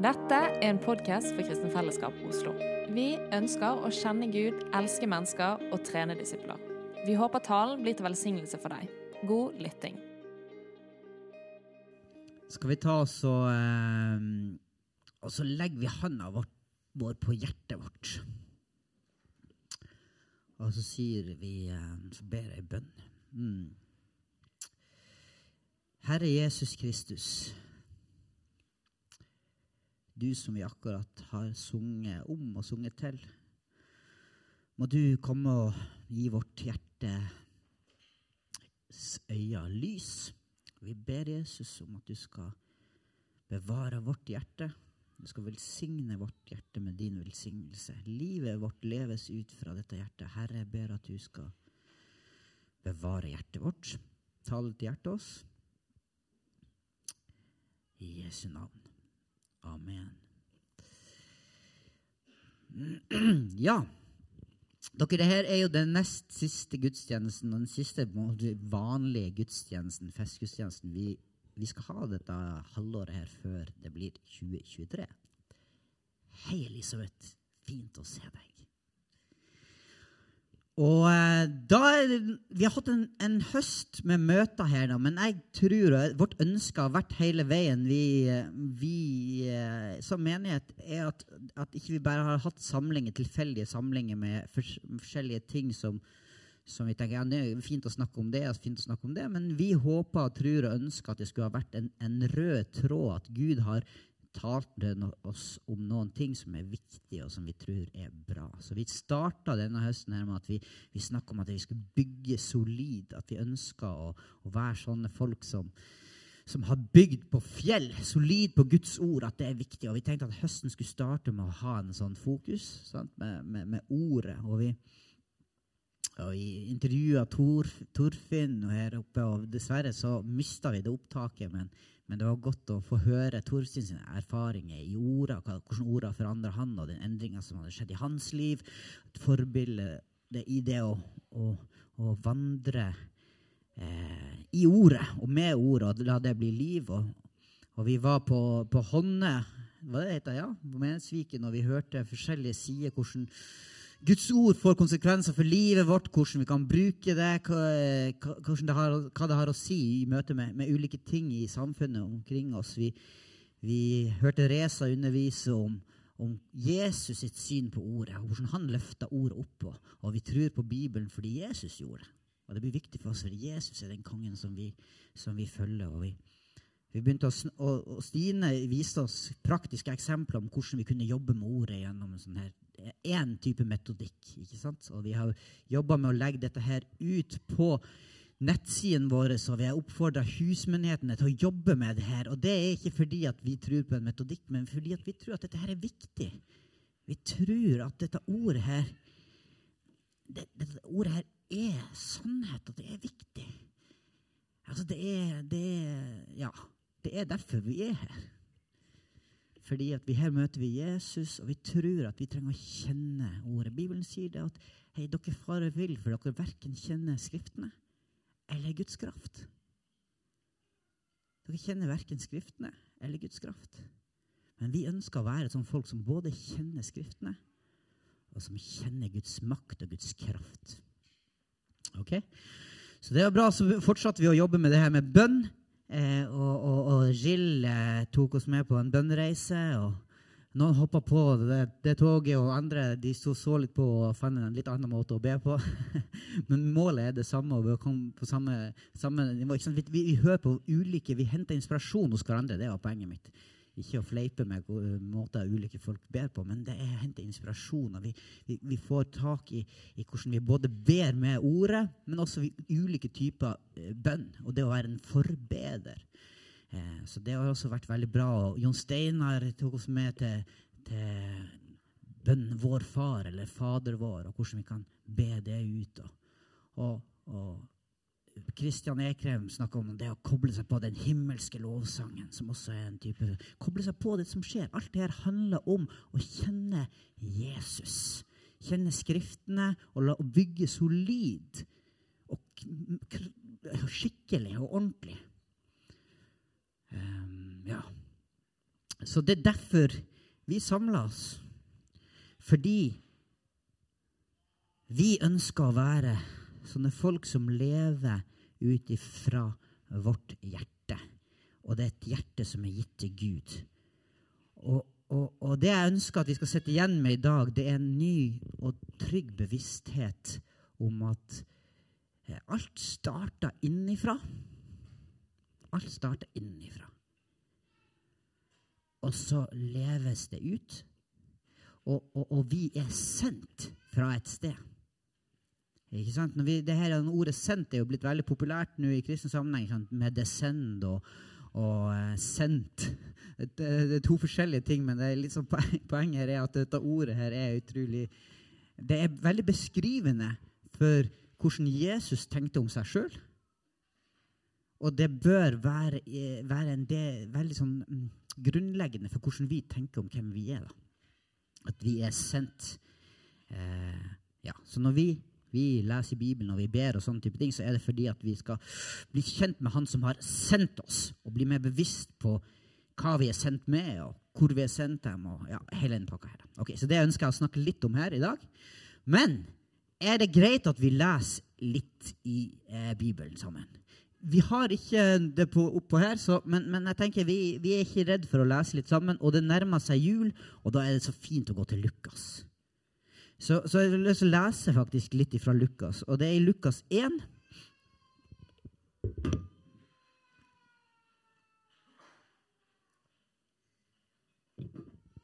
Dette er en podkast for Kristen Fellesskap Oslo. Vi ønsker å kjenne Gud, elske mennesker og trene disipler. Vi håper talen blir til velsignelse for deg. God lytting. Skal vi ta oss og eh, Og så legger vi handa vår, på hjertet vårt. Og så sier vi eh, Så ber jeg bønn. Mm. Herre Jesus Kristus. Du som vi akkurat har sunget om og sunget til. Må du komme og gi vårt hjertes øyne lys. Vi ber Jesus om at du skal bevare vårt hjerte. Du skal velsigne vårt hjerte med din velsignelse. Livet vårt leves ut fra dette hjertet. Herre, jeg ber at du skal bevare hjertet vårt. Tale til hjertet oss. I Jesu navn. Amen. Ja. Dere, det her er jo den nest siste gudstjenesten, og den siste vanlige gudstjenesten, festgudstjenesten, vi, vi skal ha dette halvåret her før det blir 2023. Hei, Elisabeth. Fint å se deg. Og eh, da Vi har hatt en, en, høst med møter her, da, men jeg tror vårt ønske har vært hele veien vi, vi som menighet, er at, at ikke vi bare har hatt samlinger, tilfeldige samlinger med forskjellige ting som, som vi tenker ja, det er fint å snakke om det, fint å snakke om det, men vi håper, tror og ønsker at det skulle ha vært en, en rød tråd, at Gud har talte oss om noen ting som er viktige, og som vi tror er bra. Så vi starta denne høsten her med at vi, vi snakka om at vi skulle bygge solid. At vi ønska å, å, være sånne folk som, som har bygd på fjell, solid på Guds ord, at det er viktig. Og vi tenkte at høsten skulle starte med å ha en sånn fokus med, med, med, ordet. Og vi, og vi intervjua Tor, Torfinn her oppe, og dessverre så mista vi det opptaket. men men det var godt å få høre Torstein sine erfaringer i orda, hvordan orda forandra han, og den endringa som hadde skjedd i hans liv. Et forbilde i det å, å, å vandre eh, i ordet og med ordet, og la det bli liv. Og, og vi var på, på Honne, hva det heter, ja, på Mensviken, og vi hørte forskjellige sider hvordan Guds ord får konsekvenser for livet vårt, hvordan vi kan bruke det, hva, det, har, hva det har, å si i møte med, med, ulike ting i samfunnet omkring oss. Vi, vi hørte Reza undervise om, om Jesus sitt syn på ordet, og hvordan han løfta ordet opp. Og, og vi tror på Bibelen fordi Jesus gjorde det. Og det blir viktig for oss, for Jesus er den kongen som vi, som vi følger. og vi vi begynte å, og Stine viste oss praktiske eksempler om hvordan vi kunne jobbe med ordet gjennom en sånn her én type metodikk. ikke sant? Og vi har jobba med å legge dette her ut på nettsiden vår, og vi har oppfordra husmyndighetene til å jobbe med det her. Og det er ikke fordi at vi tror på en metodikk, men fordi at vi tror at dette her er viktig. Vi tror at dette ordet her det, dette ordet her er sannhet, og det er viktig. Altså, det er, det er Ja. Det er derfor vi er her. Fordi at vi her møter vi Jesus, og vi tror at vi trenger å kjenne ordet. Bibelen sier det at hei, dere farer vill, for dere verken kjenner Skriftene eller Guds kraft. Dere kjenner verken Skriftene eller Guds kraft. Men vi ønsker å være sånn folk som både kjenner Skriftene, og som kjenner Guds makt og Guds kraft. Ok? Så det var bra. Så fortsatte vi å jobbe med det her med bønn. Eh, og, og, og Jill eh, tok oss med på en bønnereise. og Noen hoppa på det, det, toget, og andre de så, så litt på og fant en litt annen måte å be på. Men målet er det samme. og Vi komme på samme, samme nivå. Vi, vi, vi, hører på ulike, vi henter inspirasjon hos hverandre. Det var poenget mitt. Ikke å fleipe med måter ulike folk ber på, men det er å hente inspirasjon. og vi, vi, vi, får tak i, i, hvordan vi både ber med ordet, men også ulike typer eh, bønn. Og det å være en forbeder. Eh, så det har også vært veldig bra. og Jon Steinar tok oss med til, til bønnen Vår Far, eller Fader vår, og hvordan vi kan be det ut. og, og Kristian Ekrem snakker om det å koble seg på den himmelske lovsangen, som også er en type Koble seg på det som skjer. Alt det her handler om å kjenne Jesus. Kjenne Skriftene og, la, og bygge solid og skikkelig og ordentlig. Um, ja. Så det er derfor vi samler oss. Fordi vi ønsker å være sånne folk som lever ut ifra vårt hjerte. Og det er et hjerte som er gitt til Gud. Og, og, og det jeg ønsker at vi skal sitte igjen med i dag, det er en ny og trygg bevissthet om at eh, alt starter innifra. Alt starter innifra. Og så leves det ut. Og, og, og vi er sendt fra et sted. Ikke sant? Vi, det her Ordet 'sendt' er jo blitt veldig populært nå i kristen sammenheng. Sant? Med 'descend' og, og uh, 'sendt'. Det, det, er to forskjellige ting, men liksom poenget er at dette ordet her er utrolig Det er veldig beskrivende for hvordan Jesus tenkte om seg sjøl. Og det bør være, eh, være en del, veldig sånn, um, grunnleggende for hvordan vi tenker om hvem vi er. da. At vi er sendt. Uh, ja, Så når vi vi leser Bibelen og vi ber, og sånne type ting, så er det fordi at vi skal bli kjent med Han som har sendt oss, og bli mer bevisst på hva vi er sendt med, og hvor vi er sendt dem. og ja, hele den pakka her. Ok, Så det ønsker jeg å snakke litt om her i dag. Men er det greit at vi leser litt i eh, Bibelen sammen? Vi har ikke det på, oppå her, så, men, men, jeg tenker vi, vi er ikke redd for å lese litt sammen. Og det nærmer seg jul, og da er det så fint å gå til Lukas. Så, så jeg har lyst til å lese faktisk litt fra Lukas, og det er i Lukas 1.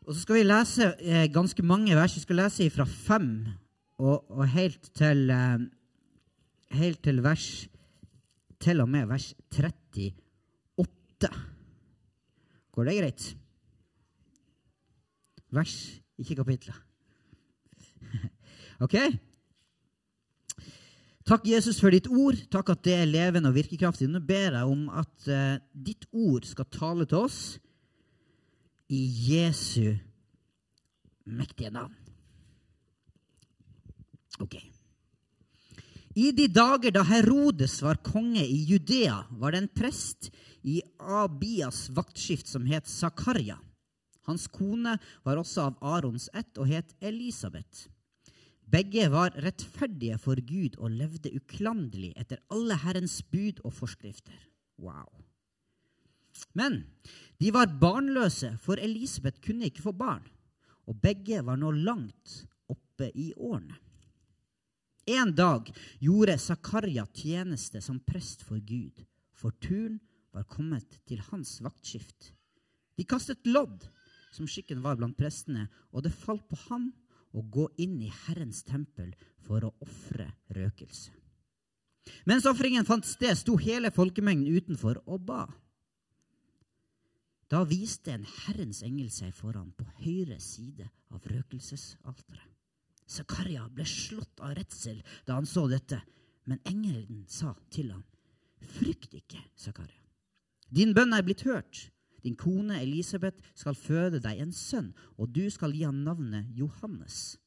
Og så skal vi lese eh, ganske mange vers. Vi skal lese fra 5 og, og helt, til, eh, helt til vers Til og med vers 38. Går det greit? Vers, ikke kapitler. Ok? Takk, Jesus, for ditt ord. Takk at det er levende og virkekraftig. Nå ber jeg om at uh, ditt ord skal tale til oss i Jesu mektige navn. Ok. I de dager da Herodes var konge i Judea, var det en prest i Abias vaktskift som het Zakaria. Hans kone var også av Arons ett og het Elisabeth. Begge var rettferdige for Gud og levde uklanderlig etter alle Herrens bud og forskrifter. Wow. Men de var barnløse, for Elisabeth kunne ikke få barn, og begge var nå langt oppe i årene. En dag gjorde Zakaria tjeneste som prest for Gud, for turen var kommet til hans vaktskift. De kastet lodd som skikken var blant prestene, og det falt på ham å gå inn i Herrens tempel for å ofre røkelse. Mens ofringen fant sted, sto hele folkemengden utenfor og ba. Da viste en Herrens engel seg foran på høyre side av røkelsesalteret. Zakaria ble slått av redsel da han så dette, men engelen sa til ham, Frykt ikke, Zakaria. Din bønn er blitt hørt. Din kone Elisabeth skal føde deg en sønn, og du skal gi ham navnet Johannes.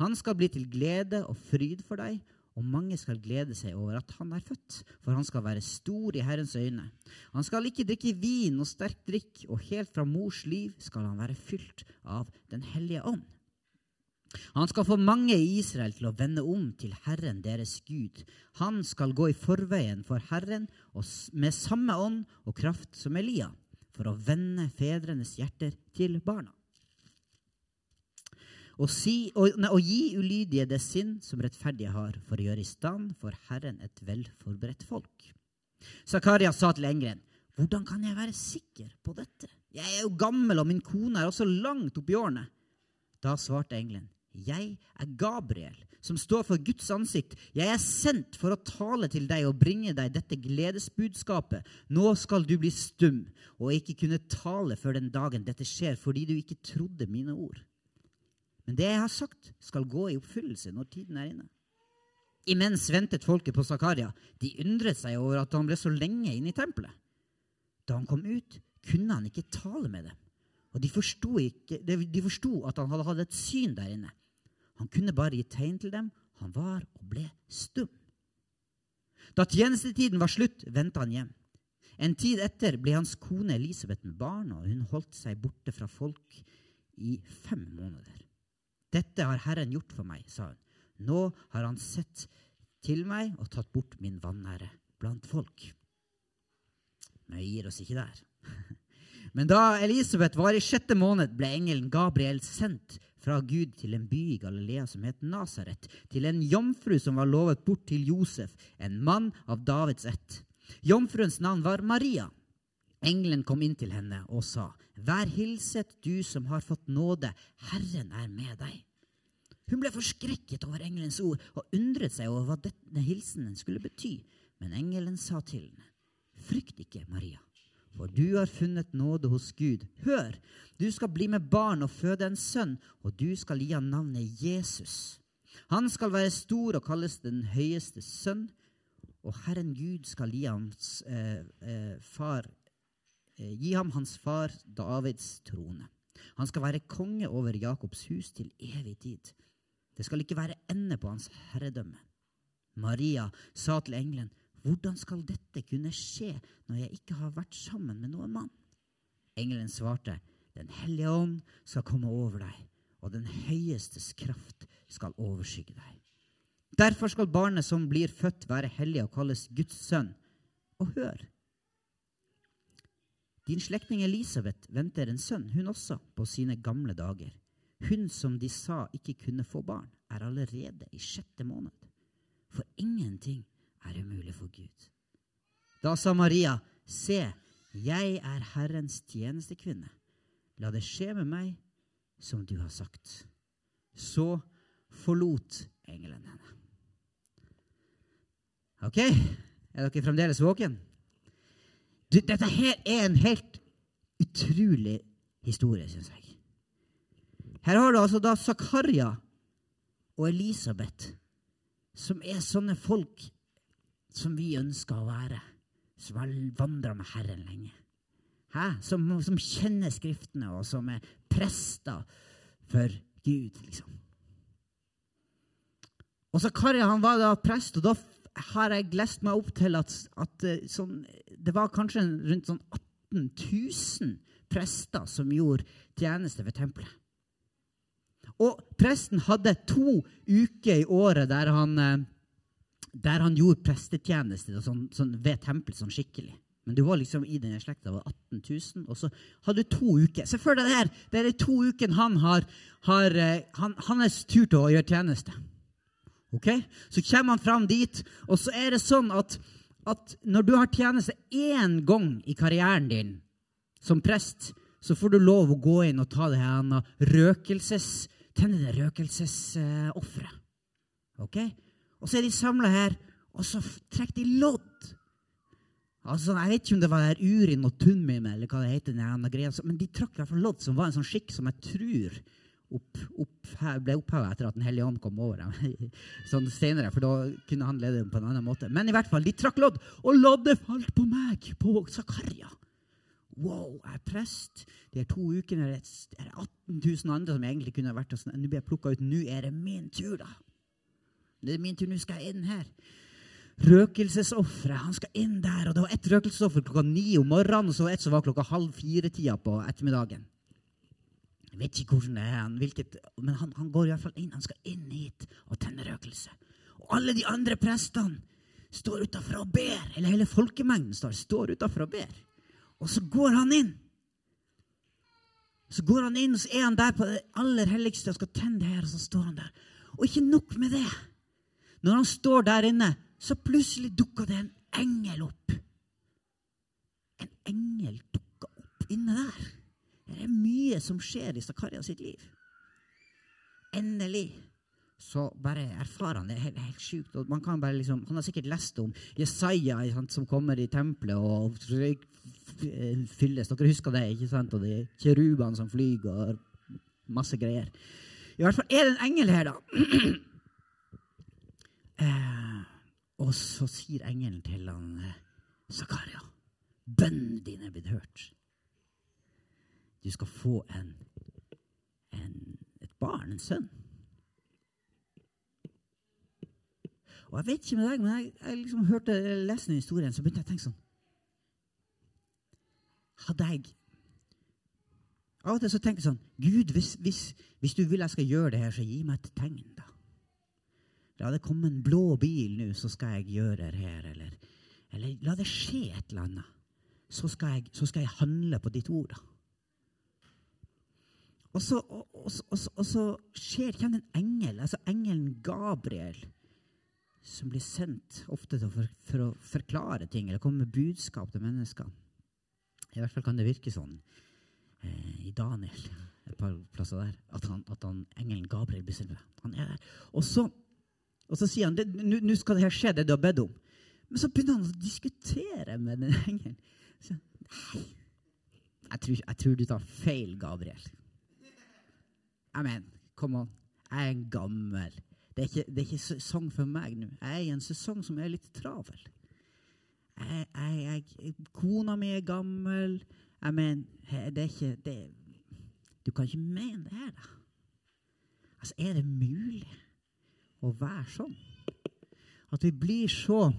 Han skal bli til glede og fryd for deg, og mange skal glede seg over at han er født, for han skal være stor i Herrens øyne. Han skal ikke drikke vin og sterk drikk, og helt fra mors liv skal han være fylt av Den hellige ånd. Han skal få mange i Israel til å vende om til Herren deres Gud. Han skal gå i forveien for Herren med samme ånd og kraft som Elia for å vende fedrenes hjerter til barna. Og, si, og, og, gi ulydige det sinn som rettferdige har, for å gjøre i stand for Herren et velforberedt folk. Zakaria sa til Engren, hvordan kan jeg være sikker på dette? Jeg er jo gammel, og min kone er også langt oppi årene. Da svarte engelen, jeg er Gabriel, som står for Guds ansikt. Jeg er sendt for å tale til deg og bringe deg dette gledesbudskapet. Nå skal du bli stum og ikke kunne tale før den dagen dette skjer, fordi du ikke trodde mine ord. Men det jeg har sagt, skal gå i oppfyllelse når tiden er inne. Imens ventet folket på Zakaria. De undret seg over at han ble så lenge inne i tempelet. Da han kom ut, kunne han ikke tale med dem. Og de forsto, at han hadde hatt et syn der inne. Han kunne bare gi tegn til dem. Han var og ble stum. Da tjenestetiden var slutt, vendte han hjem. En tid etter ble hans kone Elisabeth med barn, og hun holdt seg borte fra folk i fem måneder. Dette har Herren gjort for meg, sa hun. Nå har han sett til meg og tatt bort min vanære blant folk. Men vi gir oss ikke der. Men da Elisabeth var i sjette måned, ble engelen Gabriel sendt fra Gud til en by i Galilea som het Nasaret, til en jomfru som var lovet bort til Josef, en mann av Davids ett. Jomfruens navn var Maria. Engelen kom inn til henne og sa, Vær hilset, du som har fått nåde, Herren er med deg. Hun ble forskrekket over engelens ord og undret seg over hva denne hilsenen skulle bety. Men engelen sa til henne, Frykt ikke, Maria, for du har funnet nåde hos Gud. Hør, du skal bli med barn og føde en sønn, og du skal gi ham navnet Jesus. Han skal være stor og kalles den høyeste sønn, og Herren Gud skal gi, hans, eh, eh, far, eh, gi ham hans far Davids trone. Han skal være konge over Jakobs hus til evig tid. Det skal ikke være ende på hans herredømme. Maria sa til engelen, hvordan skal dette kunne skje når jeg ikke har vært sammen med noen mann? Engelen svarte, Den hellige ånd skal komme over deg, og den høyestes kraft skal overskygge deg. Derfor skal barnet som blir født, være hellig og kalles Guds sønn. Og hør! Din slektning Elisabeth venter en sønn, hun også, på sine gamle dager. Hun som de sa ikke kunne få barn, er allerede i sjette måned. For ingenting er umulig for Gud. Da sa Maria, Se, jeg er Herrens tjenestekvinne. La det skje med meg som du har sagt. Så forlot engelen henne. Ok, er dere fremdeles våken? Du, dette her er en helt utrolig historie, syns jeg. Her har du altså da Zakaria og Elisabeth, som er sånne folk som vi ønsker å være, som har vandra med Herren lenge. Som, som, kjenner Skriftene, og som er prester for Gud, liksom. Og Zakaria han var da prest, og da har jeg lest meg opp til at, at sånn, det var kanskje rundt sånn 18 000 prester som gjorde tjeneste ved tempelet. Og presten hadde to uker i året der han, der han gjorde prestetjeneste sånn, sånn ved tempelet sånn skikkelig. Men du var liksom i denne slekta var 18 000, og så hadde du to uker. Se for deg det her! Det er de to ukene han har, har han, hans tur til å gjøre tjeneste. Ok? Så kommer han fram dit, og så er det sånn at, at når du har tjeneste én gang i karrieren din som prest, så får du lov å gå inn og ta det her røkelses, tenne det røkelsesofferet. Uh, ok? Og så er de samla her, og så trekker de lodd. Altså, Jeg vet ikke om det var der urin og tunnmim, eller hva det heter, men de trakk i hvert fall lodd, som var en sånn skikk som jeg tror opp, opp, ble opphavet etter at Den hellige ånd kom over dem. sånn senere, for da kunne han lede dem på en annen måte. Men i hvert fall, de trakk lodd, og loddet falt på meg, på Zakaria. Wow, jeg er prest. De to ukene er det 18 000 andre som egentlig kunne vært sånn. Nå blir jeg plukka ut. Nå er det min tur, da. Det er min tur, Nå skal jeg inn her. Røkelsesofferet. Han skal inn der. Og det var ett røkelsesoffer klokka ni om morgenen, og så ett som var klokka halv fire-tida på ettermiddagen. Jeg vet ikke hvordan det er, hvilket, men han, han, går fall inn. Han skal inn hit og tenne røkelse. Og alle de andre prestene står utafor og ber. Eller hele folkemengden står, står utafor og ber. Og så går han inn. Så går han inn, og så er han der på det aller helligste og skal tenne det her. Og så står han der. Og ikke nok med det. Når han står der inne, så plutselig dukker det en engel opp. En engel dukker opp inne der. Det er mye som skjer i Zakaria sitt liv. Endelig så bare erfarer han det. helt, helt sjukt. Og man kan bare liksom, han har sikkert lest om Jesaja som kommer i tempelet og fylles. Dere husker det, ikke sant? Og de kjerubene som flyr, og masse greier. I hvert fall er det en engel her, da. eh, og så sier engelen til han Zakaria, bønnene dine er blitt hørt. Du skal få en, en, et barn, en sønn. Og Jeg vet ikke med deg, men jeg, jeg liksom hørte leste den historien, så begynte jeg å tenke sånn hadde jeg Av og til så tenker jeg sånn Gud, hvis, hvis, hvis, du vil jeg skal gjøre det her, så gi meg et tegn, da. La det komme en blå bil nå, så skal jeg gjøre det her. Eller, eller la det skje et eller annet. Så skal jeg, så skal jeg handle på ditt ord, da. Og så, og, og, og, så skjer, kommer en engel, altså engelen Gabriel, som blir sendt ofte for, for, å forklare ting eller komme med budskap til mennesker. I hvert fall kan det virke sånn eh, i Daniel et par plasser der, at, han, at han, engelen Gabriel blir sendt. Han er der. Og så, og så sier han nå skal det her skje, det du har bedt om. Men så begynner han å diskutere med den engelen. Så, nei, jeg tror, jeg tror, du tar feil, Gabriel. Mener, come on. Jeg er gammel. Det er, ikke, det er ikke sesong for meg nå. Jeg er i en sesong som er litt travel jeg, jeg, jeg, Kona mi er gammel. Jeg mener, det er ikke det, Du kan ikke mene det her, da. Altså, er det mulig å være sånn? At vi blir så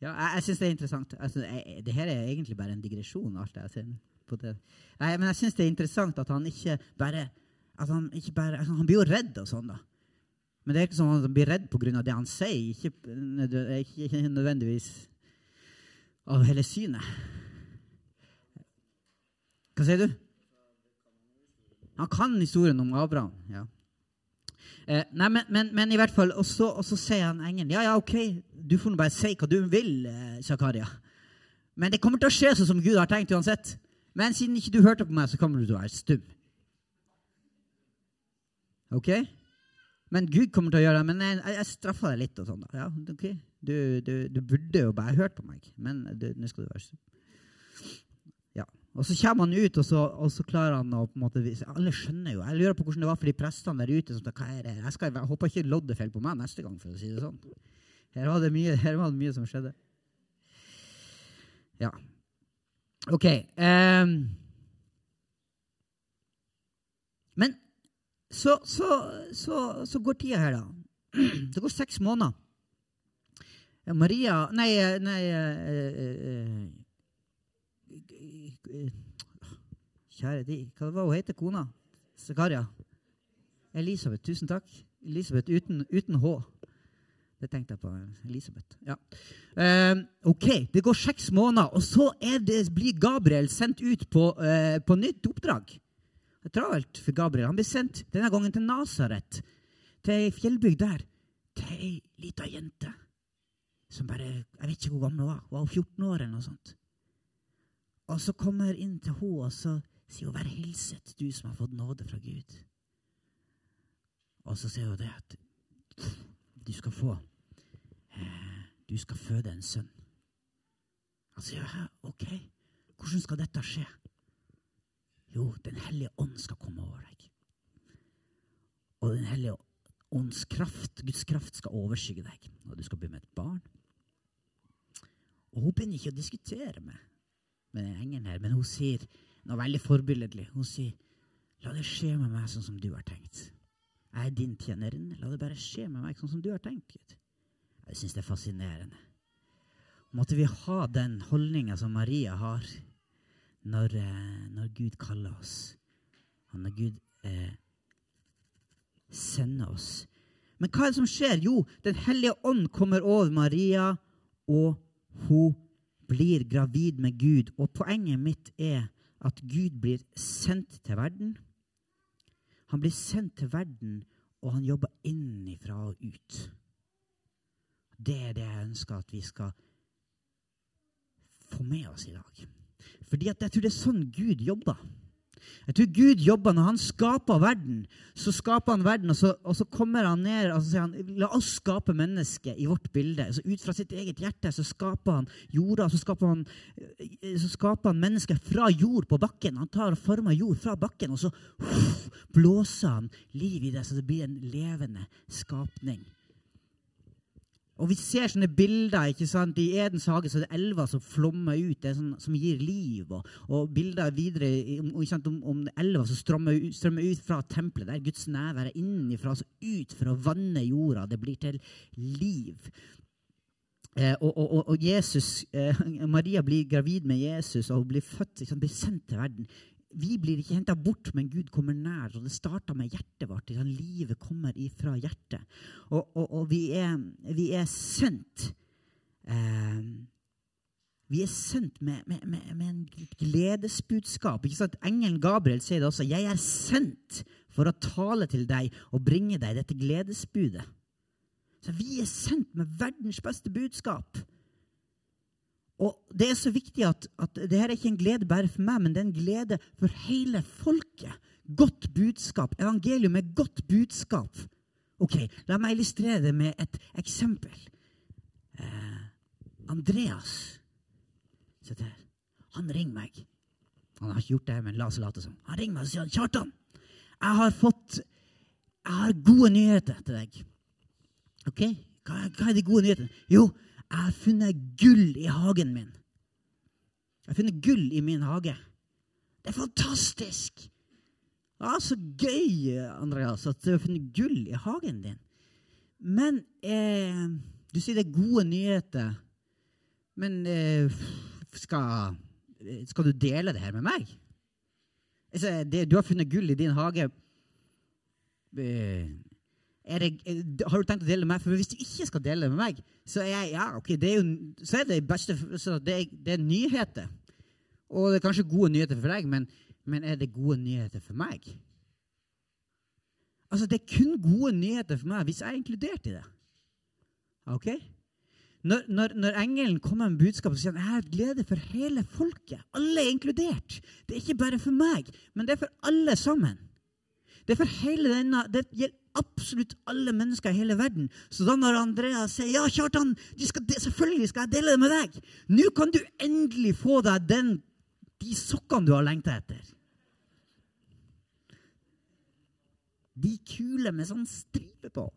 Ja, jeg, jeg syns det er interessant. Altså, jeg, er egentlig bare en digresjon. alt jeg ser på det. Nei, men jeg syns det er interessant at han ikke bare at han, ikke bare, altså, han blir jo redd og sånn, da. Men det er ikke sånn at han blir redd pga. det han sier, ikke, ikke, nødvendigvis av hele synet. Hva sier du? Han kan historien om Abraham. ja. Eh, nei, men, men, men, i hvert fall, Og så sier han engelen ja, ja, ok, du får bare si hva du vil, eh, Zakaria. Men det kommer til å skje sånn som Gud har tenkt uansett. Men siden ikke du hørte på meg, så kommer du til å være stum. Ok? Men Gud kommer til å gjøre det. Men jeg, jeg straffa deg litt. og sånn. Ja, okay. du, du, du, burde jo bare hørt på meg, men nå skal du være sånn. Og så kommer han ut, og så, og så, klarer han å på en måte vise Alle skjønner jo. Jeg lurer på hvordan det var for de prestene der ute. Som, hva er det? Jeg, skal, jeg håper ikke loddet faller på meg neste gang, for å si det sånn. Her var det mye, her var det mye som skjedde. Ja. OK. Um, men så, så, så, så, går tida her, da. Det går seks måneder. Maria Nei, nei uh, uh, Kjære de, hva var hun heter kona? Zakaria? Elisabeth. Tusen takk. Elisabeth uten, uten H. Det tenkte jeg på. Elisabeth. Ja. Uh, ok, det går seks måneder, og så det, blir Gabriel sendt ut på, uh, på nytt oppdrag. Det er travelt for Gabriel. Han blir sendt denne gangen til Nasaret, til ei fjellbygd der, til ei lita jente som bare Jeg vet ikke hvor gammel hun var. Hun var 14 år eller noe sånt. Og så kommer hun inn til henne, og så sier hun 'Vær hilset, du som har fått nåde fra Gud'. Og så sier hun det at du skal få eh, Du skal føde en sønn. Han sier, 'OK, hvordan skal dette skje?' Jo, Den hellige ånd skal komme over deg. Og Den hellige ånds kraft, Guds kraft, skal overskygge deg. Og du skal bli med et barn. Og Hun begynner ikke å diskutere med, med den engelen her, men hun sier noe veldig forbilledlig. Hun sier, 'La det skje med meg sånn som du har tenkt.' Jeg er din tjenerinne. La det bare skje med meg sånn som du har tenkt. Gud. Jeg syns det er fascinerende. Måtte vi ha den holdninga som Maria har når, eh, når Gud kaller oss, og når Gud eh, sender oss. Men hva er det som skjer? Jo, Den hellige ånd kommer over Maria, og hun blir gravid med Gud. Og poenget mitt er at Gud blir sendt til verden. Han blir sendt til verden, og han jobber innifra og ut. Det er det jeg ønsker at vi skal få med oss i dag. Fordi jeg tror det er sånn Gud jobber. Jeg tror Gud jobber Når han skaper verden, så skaper han verden, og så, og så kommer han ned og så sier han, La oss skape mennesket i vårt bilde. Så Ut fra sitt eget hjerte så skaper han jorda, så skaper han, så skaper han mennesket fra jord på bakken. Han tar og former jord fra bakken, og så uff, blåser han liv i det, så det blir en levende skapning. Og vi ser sånne bilder ikke sant? I Edens hage så er det elver som flommer ut, det er sånn, som gir liv. Og, og bilder videre om, om, om elver som strømmer strømmer ut, fra tempelet, der Guds nærvær er innenfra, altså ut for å vanne jorda. Det blir til liv. Eh, og, og, og, Jesus, eh, Maria blir gravid med Jesus og blir født, liksom, blir sendt til verden. Vi blir ikke henta bort, men Gud kommer nær. og Det starta med hjertet vårt. Sånn, Livet kommer ifra hjertet. Og, og vi, er, vi, er, sønt. eh, Vi er sønt med, med, med, med en gledesbudskap. Ikke sant? Engelen Gabriel sier det også. 'Jeg er sendt for å tale til deg og bringe deg dette gledesbudet'. Så vi er sendt med verdens beste budskap. Og det er så viktig at, at her er ikke en glede bare for meg, men det er en glede for hele folket. Godt budskap. Evangelium er godt budskap. Ok, La meg illustrere det med et eksempel. Eh, Andreas her. Han ringer meg. Han har ikke gjort det, men la oss late som. Han ringer meg og sier 'Kjartan, jeg har fått Jeg har gode nyheter til deg.' Ok, hva, hva er de gode nyhetene? Jo, jeg har funnet gull i hagen min. Jeg har funnet gull i min hage. Det er fantastisk! Ja, Så gøy, Andreas, at du har funnet gull i hagen din. Men eh, du sier det er gode nyheter. Men eh, skal, skal, du dele det her med meg? Altså, det, du har funnet gull i din hage. Eh, er det, har du tenkt å dele det med meg? For hvis du ikke skal dele det med meg, så er, jeg, ja, okay, det er, jo, så er det beste det er, det er, nyheter. Og det er kanskje gode nyheter for deg, men, men er det gode nyheter for meg? Altså, Det er kun gode nyheter for meg hvis jeg er inkludert i det. Ok? Når, når, når engelen kommer med budskapet, så sier han jeg har glede for hele folket. Alle er inkludert. Det er ikke bare for meg, men det er for alle sammen. Det denne, det gjelder absolutt alle mennesker i hele verden. Så da når Andrea sier ja, Kjartan, skal, selvfølgelig skal jeg dele det med deg, nå kan du endelig få deg den, de sokkene du har lengta etter. De kule med sånn stripe på.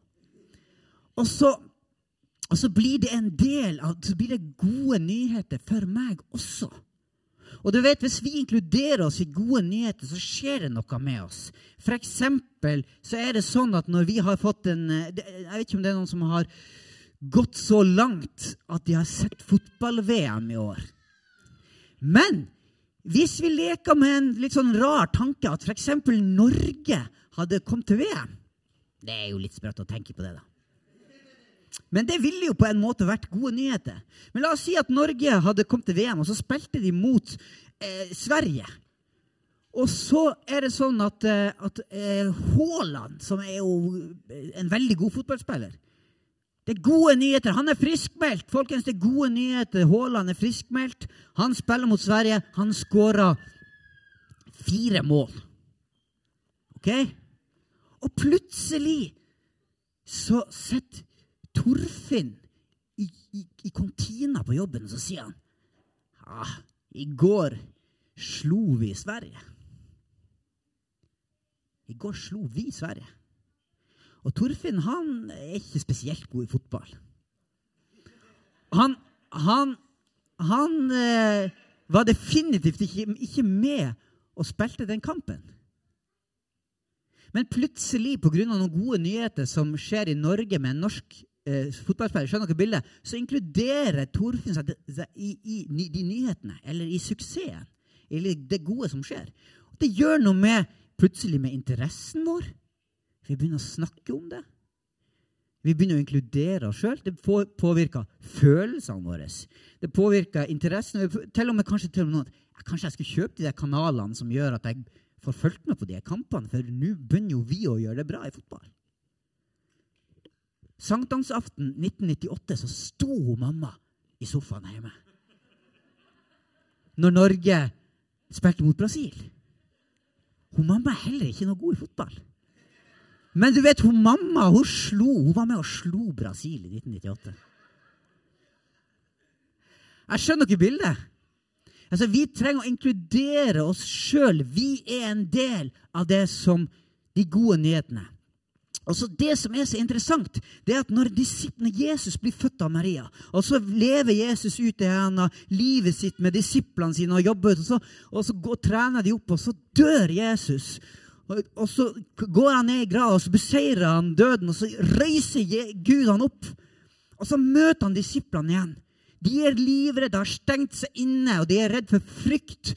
Og så, og så blir det en del av, så blir det gode nyheter for meg også. Og du vet, Hvis vi inkluderer oss i gode nyheter, så skjer det noe med oss. For eksempel så er det sånn at når vi har fått en eh, Jeg vet ikke om det er noen som har gått så langt at de har sett fotball-VM i år. Men hvis vi leker med en litt sånn rar tanke at f.eks. Norge hadde kommet til VM Det er jo litt sprøtt å tenke på det, da. Men det ville jo på en måte vært gode nyheter. Men la oss si at Norge hadde kommet til VM, og så spilte de mot eh, Sverige. Og så er det sånn at, eh, at eh, Haaland, som er jo en veldig god fotballspiller Det er gode nyheter. Han er friskmeldt. Folkens, det er gode nyheter. Haaland er friskmeldt. Han spiller mot Sverige. Han skåra fire mål. OK? Og plutselig så sitter Torfinn i, i, i kantina på jobben, så sier han ah, i går slo vi Sverige. I går slo vi Sverige. Og Torfinn han er ikke spesielt god i fotball. Han, han, han eh, var definitivt ikke, ikke med og spilte den kampen. Men plutselig, pga. noen gode nyheter som skjer i Norge med en norsk eh, fotballspiller, skjønner dere bildet, så inkluderer Torfinn seg i, i, i, de nyhetene, eller i suksessen, eller det gode som skjer. Og det gjør noe med, plutselig med interessen vår. Vi begynner å snakke om det. Vi begynner å inkludere oss sjøl. Det påvirker følelsene våre. Det påvirker interessen. Til og med kanskje til og med noen, Kanskje jeg skulle kjøpe de der kanalene som gjør at jeg får fulgt med på de kampene, for nå begynner jo vi å gjøre det bra i fotball. Sankthansaften 1998 så sto mamma i sofaen hjemme. Når Norge spilte mot Brasil. Hun mamma er heller ikke noe god i fotball. Men du vet, hun mamma hun slo, hun var med og slo Brasil i 1998. Jeg skjønner ikke bildet. Altså, Vi trenger å inkludere oss sjøl. Vi er en del av det som de gode nyhetene. Og så Det som er så interessant, det er at når, når Jesus blir født av Maria, og så lever Jesus ut i henne, livet sitt med disiplene sine og jobber, og så, og så går, trener de opp, og så dør Jesus. Og, og så går han ned i grava, og så beseirer han døden, og så reiser Gud han opp. Og så møter han disiplene igjen. De er livredde, har stengt seg inne, og de er redd for frykt.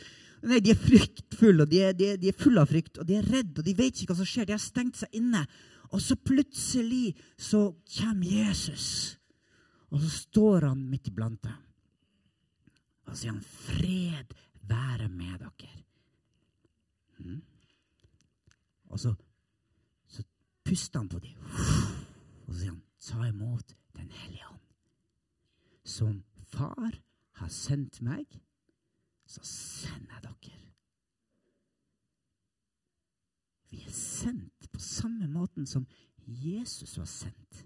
Nei, De er fryktfulle, og de er, de, er, de er fulle av frykt, og de er redde, og de vet ikke hva som skjer. De har stengt seg inne. Og så plutselig så kommer Jesus, og så står han midt iblant dem. Og sier han, 'Fred være med dere'. Mm. Og så, så puster han på dem, og så sier han, 'Ta imot Den hellige ånd'. Som far har sendt meg, så sender jeg dere. Vi er sendt på samme måten som Jesus var sendt.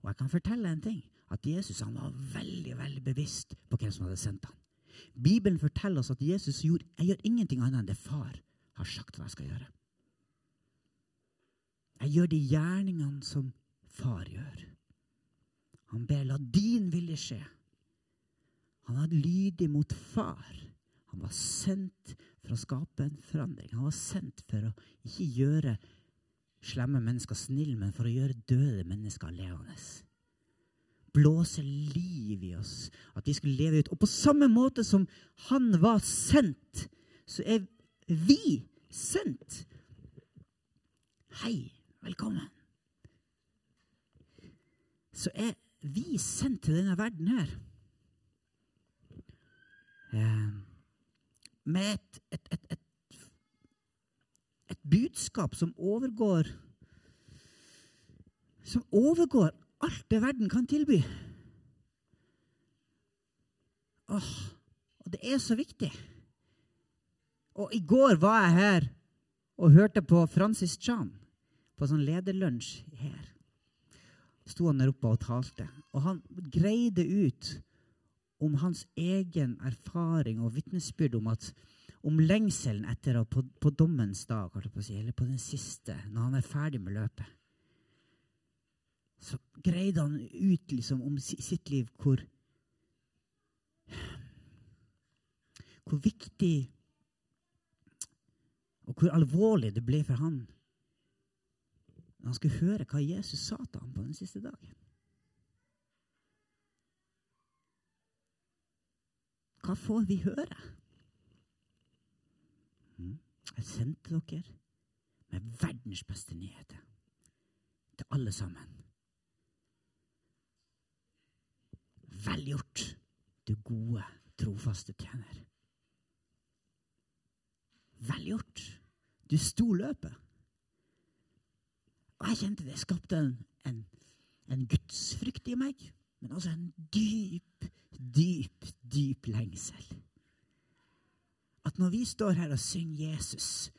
Og jeg kan fortelle en ting, at Jesus var veldig veldig bevisst på hvem som hadde sendt ham. Bibelen forteller oss at Jesus gjorde, jeg gjør ingenting annet enn det far har sagt hva jeg skal gjøre. Jeg gjør de gjerningene som far gjør. Han ber la din vilje skje. Han var lydig mot far. Han var sendt for å skape en forandring. Han var sendt for å ikke gjøre slemme mennesker snille, men for å gjøre døde mennesker levende. Blåse liv i oss, at vi skulle leve ut. Og på samme måte som han var sendt, så er vi sendt. Hei, velkommen. Så er vi sendt til denne verden her. Eh, med et, et, et, et, et budskap som overgår Som overgår alt det verden kan tilby. Åh, og det er så viktig. Og i går var jeg her og hørte på Francis Chan på sånn lederlunsj her. Sto han der oppe og talte. Og han greide ut om hans egen erfaring og vitnesbyrd om om lengselen etter å på, på dommens dag, på si, eller på den siste, når han er ferdig med løpet. Så greide han ut liksom om sitt liv hvor Hvor viktig og hvor alvorlig det ble for han når han skulle høre hva Jesus sa til ham på den siste dagen. Hva får vi høre? Mm. Jeg sendte dere med verdens beste nyheter til alle sammen. Vel gjort, du gode, trofaste tjener. Vel gjort. Du sto løpet. Og jeg kjente det skapte en, en, en gudsfrykt i meg, men også en dyp, dyp, dyp lengsel. At når vi står her og synger Jesus,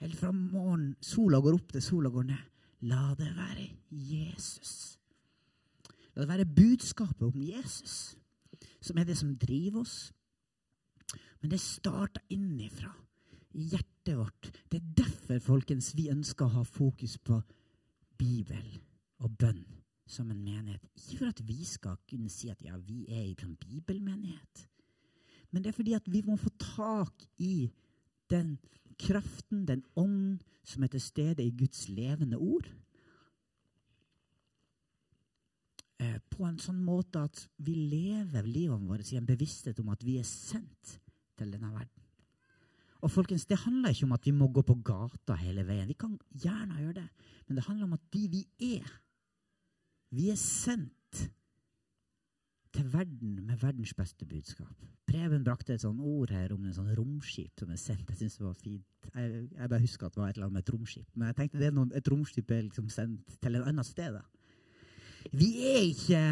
helt fra morgenen, sola går opp til sola går ned, la det være Jesus. La det være budskapet om Jesus som er det som driver oss. Men det starter innifra i hjertet vårt. Det er derfor folkens, vi ønsker å ha fokus på Bibel og bønn som en menighet. Ikke for at vi skal kunne si at ja, vi er en bibelmenighet. Men det er fordi at vi må få tak i den kraften, den ånd, som er til stede i Guds levende ord. Eh, på en sånn måte at vi lever livet vårt i en bevissthet om at vi er sendt til denne verden. Og folkens, Det handler ikke om at vi må gå på gata hele veien. Vi kan gjerne gjøre det. Men det handler om at de vi er Vi er sendt til verden med verdens beste budskap. Preben brakte et sånt ord her om en sånn romskip som er sendt. Jeg synes det var fint. Jeg, jeg bare husker at det var et eller annet med et romskip. Men jeg tenkte det er noe, et romskip er liksom sendt til et annet sted. da. Vi er ikke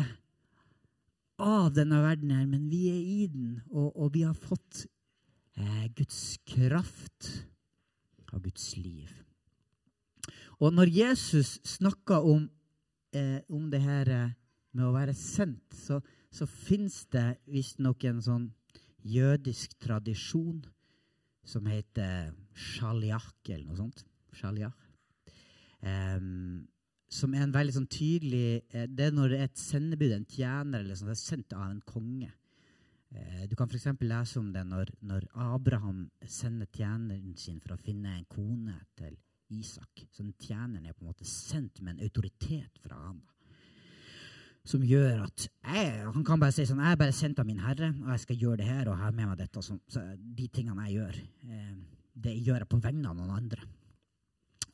av denne verden her, men vi er i den, og, og vi har fått eh, Guds kraft av Guds liv. Og når Jesus snakker om, eh, om det her eh, med å være sendt, så, så fins det visstnok en sånn jødisk tradisjon som heter shaliach, eller noe sånt. Shaliach. Um, som er en veldig sånn tydelig eh, Det er når et sendebud, en tjener, eller sånt, er sendt av en konge. Eh, du kan f.eks. lese om det når, når, Abraham sender tjeneren sin for å finne en kone til Isak. Så den tjeneren er på en måte sendt med en autoritet fra han. som gjør at jeg, Han kan bare si sånn Jeg er bare sendt av min Herre, og jeg skal gjøre det her, og ha med meg dette. Så, så de tingene jeg gjør, eh, det gjør jeg på vegne av noen andre.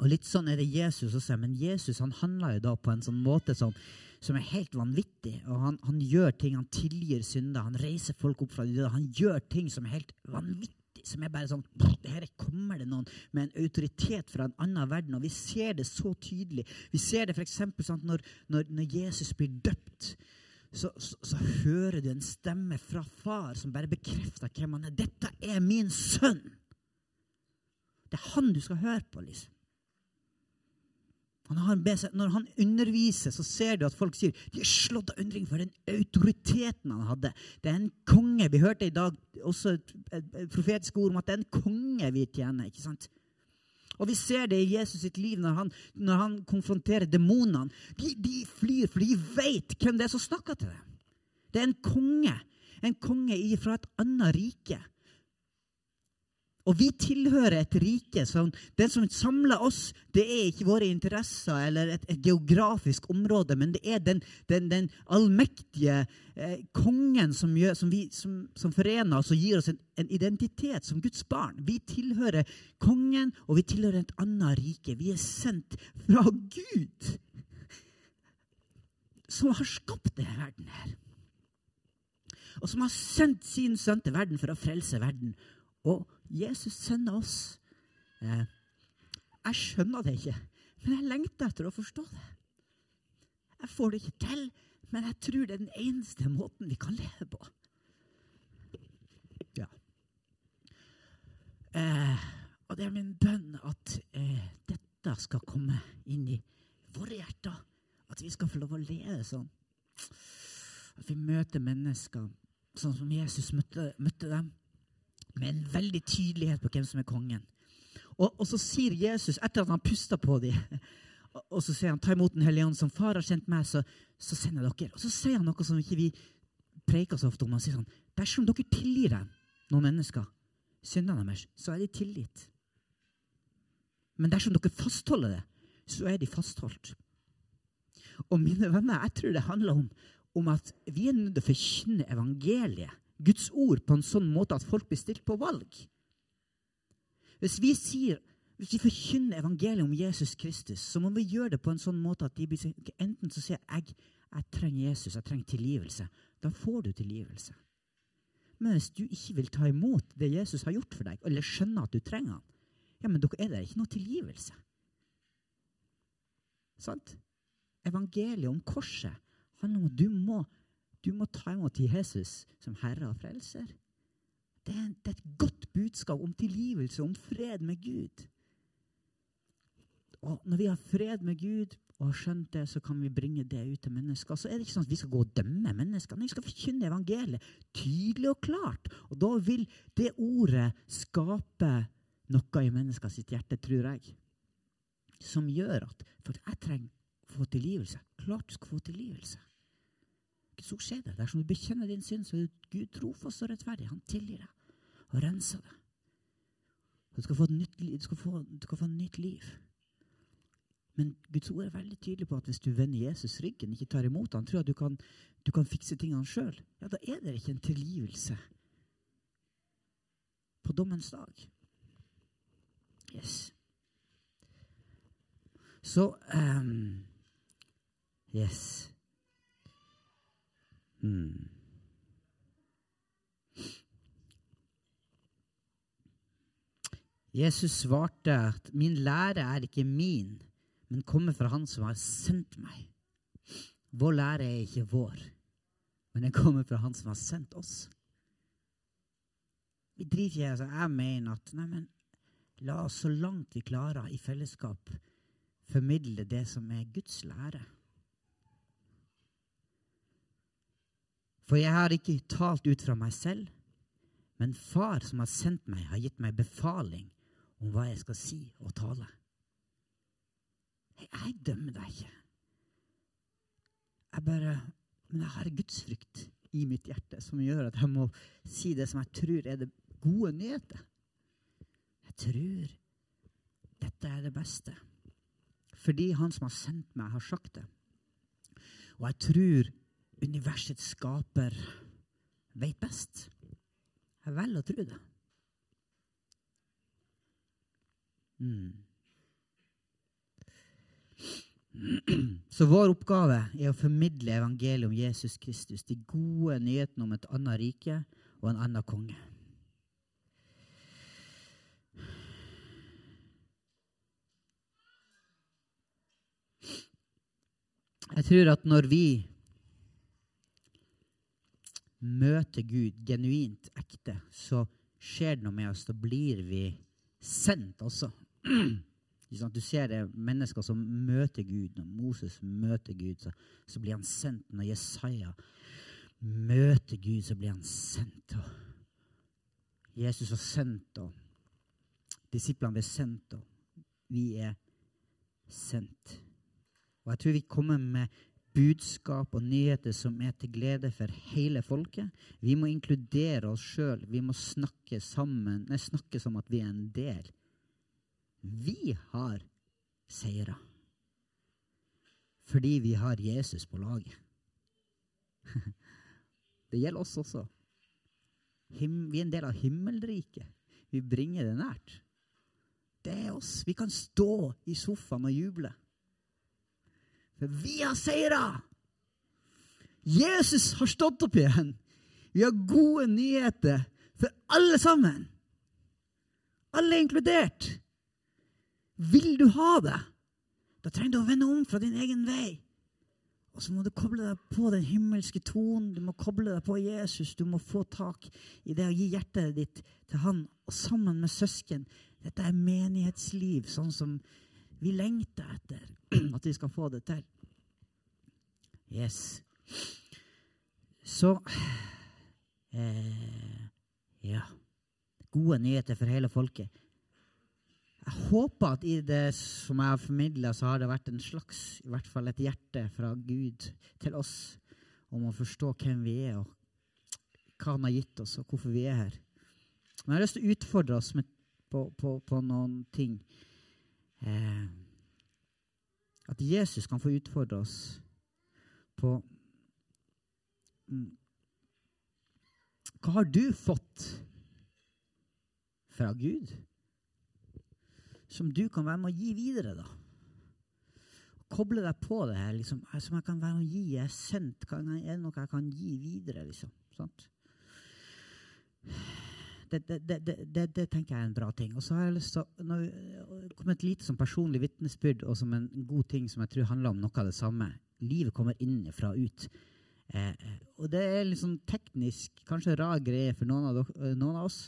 Og litt sånn er det Jesus også, men Jesus han handler jo da på en sånn måte som, som er helt vanvittig. Og han, han, gjør ting, han tilgir synder, han reiser folk opp fra de døde. Han gjør ting som er helt vanvittig. Som er bare sånn Her kommer det noen med en autoritet fra en annen verden. Og vi ser det så tydelig. Vi ser det f.eks. Sånn, når, når, når Jesus blir døpt. Så, så, så, hører du en stemme fra far som bare bekrefter hvem han er. 'Dette er min sønn!' Det er han du skal høre på. liksom. Han når han underviser, så ser du at folk sier de er slått av undring for den autoriteten han hadde. Det er en konge. Vi hørte i dag også et, et, et profetisk ord om at det er en konge vi tjener. ikke sant? Og vi ser det i Jesus sitt liv når han, når han konfronterer demonene. De, de, flyr, for de vet hvem det er som snakker til dem. Det er en konge. En konge fra et annet rike. Og vi tilhører et rike som Det som samler oss, det er ikke våre interesser eller et, et geografisk område, men det er den, den, den allmektige eh, kongen som, gjør, som, vi, som, som, forener oss og gir oss en, en, identitet som Guds barn. Vi tilhører kongen, og vi tilhører et annet rike. Vi er sendt fra Gud, som har skapt denne verden her. Og som har sendt sin sønn til verden for å frelse verden. Og Jesus sender oss. Eh, jeg skjønner det ikke, men jeg lengter etter å forstå det. Jeg får det ikke til, men jeg tror det er den eneste måten vi kan leve på. Ja. Eh, og det er min bønn at eh, dette skal komme inn i våre hjerter. At vi skal få lov å leve sånn. At vi møter mennesker sånn som Jesus møtte, møtte dem med en veldig tydelighet på hvem som er kongen. Og, og så sier Jesus, etter at han puster på dem, og, og så sier han, ta imot Den hellige ånd, som far har kjent meg, så, så sender jeg dere. Og så sier han noe som ikke vi preker så ofte om. Han sier sånn, dersom dere tilgir dem, noen mennesker, syndene deres, så er de tilgitt. Men dersom dere fastholder det, så er de fastholdt. Og mine venner, jeg tror det handler om, om at vi er nødt til å forkynne evangeliet Guds ord på en sånn måte at folk blir stilt på valg. Hvis vi sier, hvis vi forkynner evangeliet om Jesus Kristus, så må vi gjøre det på en sånn måte at de blir, enten så sier jeg jeg trenger Jesus, jeg trenger tilgivelse. Da får du tilgivelse. Men hvis du ikke vil ta imot det Jesus har gjort for deg, eller skjønner at du trenger han, ja, men da er det ikke noe tilgivelse. Sant? Evangeliet om korset handler om at du må du må ta imot Jesus som Herre og Frelser. Det er, et godt budskap om tilgivelse, om fred med Gud. Og når vi har fred med Gud og har skjønt det, så kan vi bringe det ut til mennesker. Så er det ikke sånn at vi skal gå og dømme mennesker. Nei, vi skal forkynne evangeliet tydelig og klart. Og da vil det ordet skape noe i menneskers hjerte, tror jeg, som gjør at For jeg trenger å få tilgivelse. Klart du skal få tilgivelse. Så skjer det. Dersom du bekjenner din synd, så er Gud trofast og rettferdig. Han tilgir deg og renser deg. Du skal nytt. Du skal få, du skal få et nytt liv. Men Guds ord er veldig tydelig på at hvis du vender Jesus ryggen, ikke tar imot han, tror at du kan, du kan fikse tingene sjøl, ja, da er det ikke en tilgivelse på dommens dag. Yes. Så um, Yes. Hmm. Jesus svarte at min lære er ikke min, men kommer fra Han som har sendt meg. Vår lære er ikke vår, men den kommer fra Han som har sendt oss. Vi driter ikke altså, Jeg mener at nei, men, la oss så langt vi klarer i fellesskap formidle det som er Guds lære. For jeg har ikke talt ut fra meg selv, men Far som har sendt meg, har gitt meg befaling om hva jeg skal si og tale. Jeg, dømmer deg ikke. Jeg bare Men jeg har gudsfrykt i mitt hjerte som gjør at jeg må si det som jeg tror er det gode nyheter. Jeg tror dette er det beste. Fordi Han som har sendt meg, har sagt det. Og jeg tror universets skaper veit best. Jeg velger å tro det. Mm. Så vår oppgave er å formidle evangeliet om Jesus Kristus, de gode nyhetene om et annet rike og en annen konge. Jeg tror at når vi møter Gud genuint ekte, så skjer det noe med oss. Da blir vi sendt også. Du ser det mennesker som møter Gud. Når Moses møter Gud, så, så blir han sendt. Når Jesaja møter Gud, så blir han sendt. Og Jesus var sendt, og disiplene ble sendt, og vi er sendt. Og jeg tror vi kommer med budskap og nyheter som er til glede for hele folket. Vi må inkludere oss sjøl. Vi må snakke sammen, nei, snakke som at vi er en del. Vi har seira. Fordi vi har Jesus på laget. Det gjelder oss også. Vi er en del av himmelriket. Vi bringer det nært. Det er oss. Vi kan stå i sofaen og juble. For vi har seira! Jesus har stått opp igjen. Vi har gode nyheter for alle sammen. Alle er inkludert. Vil du ha det? Da trenger du å vende om fra din egen vei. Og så må du koble deg på den himmelske tonen. Du må koble deg på Jesus. Du må få tak i det å gi hjertet ditt til Han. Og sammen med søsken. Dette er menighetsliv, sånn som vi lengter etter at vi skal få det til. Yes. Så eh, Ja. Gode nyheter for hele folket. Jeg håper at i det som jeg har formidla, så har det vært en slags, i hvert fall et hjerte fra Gud til oss om å forstå hvem vi er, og hva Han har gitt oss, og hvorfor vi er her. Men jeg har lyst til å utfordre oss med, på, på, på, noen ting. Eh, at Jesus kan få utfordre oss på mm, Hva har du fått fra Gud som du kan være med å gi videre, da? Koble deg på det her, liksom, som jeg kan være med å gi. Jeg er sendt. Er det noe jeg kan gi videre, liksom? Sant? Det, det, det, det, tenker jeg er en bra ting. Og så har jeg lyst til å komme et lite som personlig vitnesbyrd og som en god ting som jeg tror handler om noe av det samme. Livet kommer innenfra og ut. Eh, og det er sånn teknisk, kanskje rar greie for noen av, dere, noen av oss.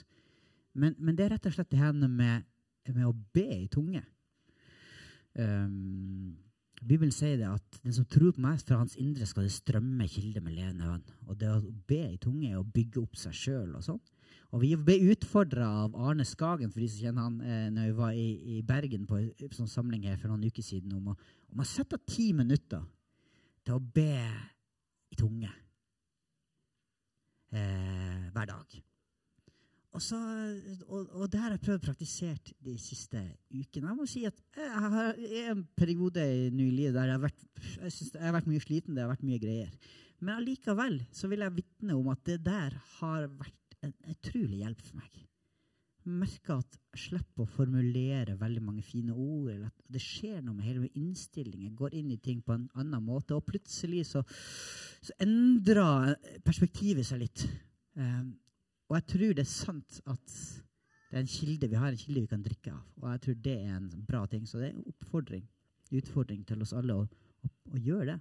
Men, men, det er rett og slett det her med, med å be i tunge. Um, Bibelen sier det at den som tror på meg, fra hans indre skal det strømme kilder med levende vann. Og det å be i tunge er å bygge opp seg sjøl og sånn. Og vi ble utfordra av Arne Skagen, for de som kjenner han, eh, når vi var i, i Bergen på en sånn samling her for noen uker siden, om å, om å sette ti minutter til å be i tunge eh, hver dag. Og, så, og, og, det har jeg prøvd å praktisere de siste ukene. Jeg må si at jeg har en periode i livet der jeg har, vært, jeg, jeg har vært mye sliten. Det har vært mye greier. Men allikevel så vil jeg vitne om at det der har vært en utrolig hjelp for meg merker at jeg slipper å formulere veldig mange fine ord. eller at Det skjer noe med hele innstillingen. Jeg går inn i ting på en annen måte. Og plutselig så, så endrer perspektivet seg litt. Um, og jeg tror det er sant at det er en kilde, vi har en kilde vi kan drikke av. Og jeg tror det er en bra ting. Så det er en oppfordring, utfordring til oss alle å, å, å gjøre det.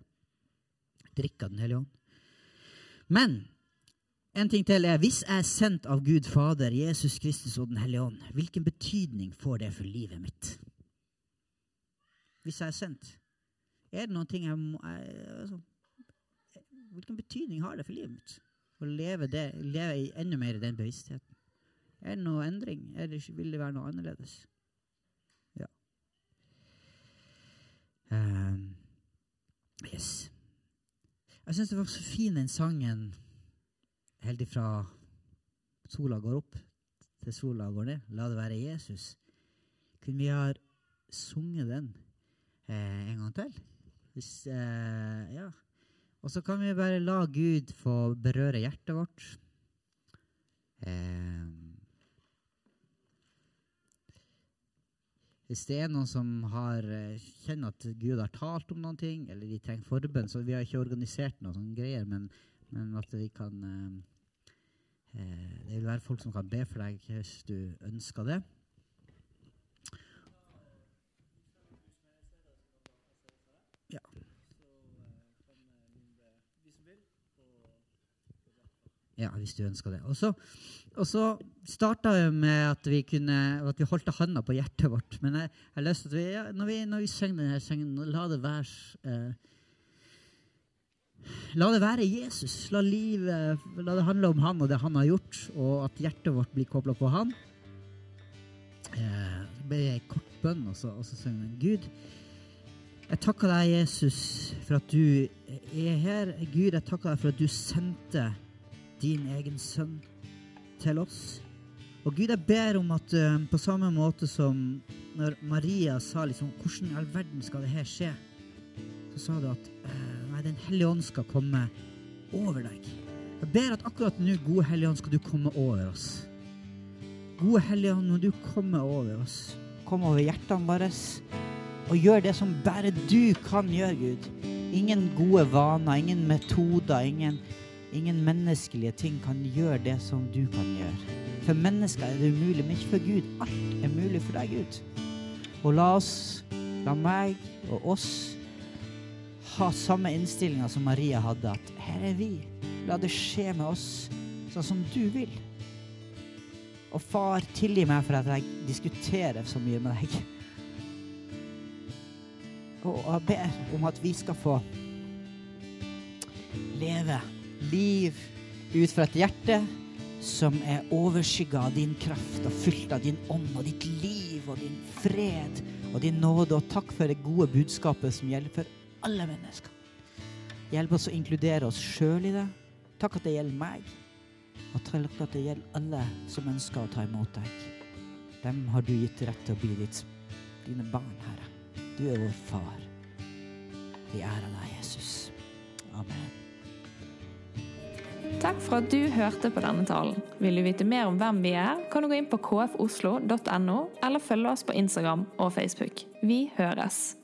Drikke av Den hellige ånd. Men en ting til er, Hvis jeg er sendt av Gud Fader, Jesus Kristus og Den hellige ånd, hvilken betydning får det for livet mitt? Hvis jeg er sendt, er det noen ting jeg må altså, Hvilken betydning har det for livet mitt? Å leve, det, leve i enda mer i den bevisstheten. Er det noe endring? Eller vil det være noe annerledes? Ja. Um, yes. Jeg syns det var så fin den sangen helt ifra sola går opp til sola går ned. La det være Jesus. Kunne vi ha sunget den eh, en gang til? Hvis, eh, ja. Og så kan vi bare la Gud få berøre hjertet vårt. Eh, hvis det er noen som har, eh, kjenner at Gud har talt om noen ting, eller de trenger forbønn, så vi har ikke organisert noen sånne greier, men, men at vi kan eh, Det vil være folk som kan be for deg hvis du ønsker det. Ja. Ja, hvis du ønsker det. Og så, og så starta vi med at vi, kunne, at vi holdt handa på hjertet vårt. Men jeg jeg har lyst til at vi, når vi, når vi synger denne sangen, la det være eh, La det være Jesus. La, livet, la det handle om han og det han har gjort, og at hjertet vårt blir kobla på han. Eh, så ble det ei kort bønn, og så, og så vi Gud. Jeg takker deg, Jesus, for at du er her. Gud, jeg takker deg for at du sendte din egen sønn til oss. Og Gud, jeg ber om at uh, på samme måte som når Maria sa liksom Hvordan i all verden skal det her skje? Så sa du at uh, Den hellige ånd skal komme over deg. Jeg ber at akkurat nå, gode Hellige Ånd, skal du komme over oss. Gode Hellige Ånd, når du kommer over oss, kom over hjertene våre og gjør det som bare du kan gjøre, Gud. Ingen gode vaner, ingen metoder, ingen, ingen menneskelige ting kan gjøre det som du kan gjøre. For mennesker er det umulig, men ikke for Gud. Alt er mulig for deg, Gud. Og la oss, la meg og oss ha samme innstillinga som Maria hadde, at her er vi. La det skje med oss sånn som du vil. Og far, tilgi meg for at jeg diskuterer så mye med deg. Og jeg ber om at vi skal få leve liv ut fra et hjerte som er overskygga av din kraft og fylt av din ånd og ditt liv og din fred og din nåde. Og takk for det gode budskapet som gjelder for alle mennesker. Hjelp oss å inkludere oss sjøl i det. Takk at det gjelder meg. Og takk at det gjelder alle som ønsker å ta imot deg. Dem har du gitt rett til å bli ditt, dine barn, Herre. Du er vår far. Vi ærer deg, Jesus. Amen. Takk for at du hørte på denne talen. Vil du vite mer om hvem vi er, kan du gå inn på kfoslo.no, eller følge oss på Instagram og Facebook. Vi høres!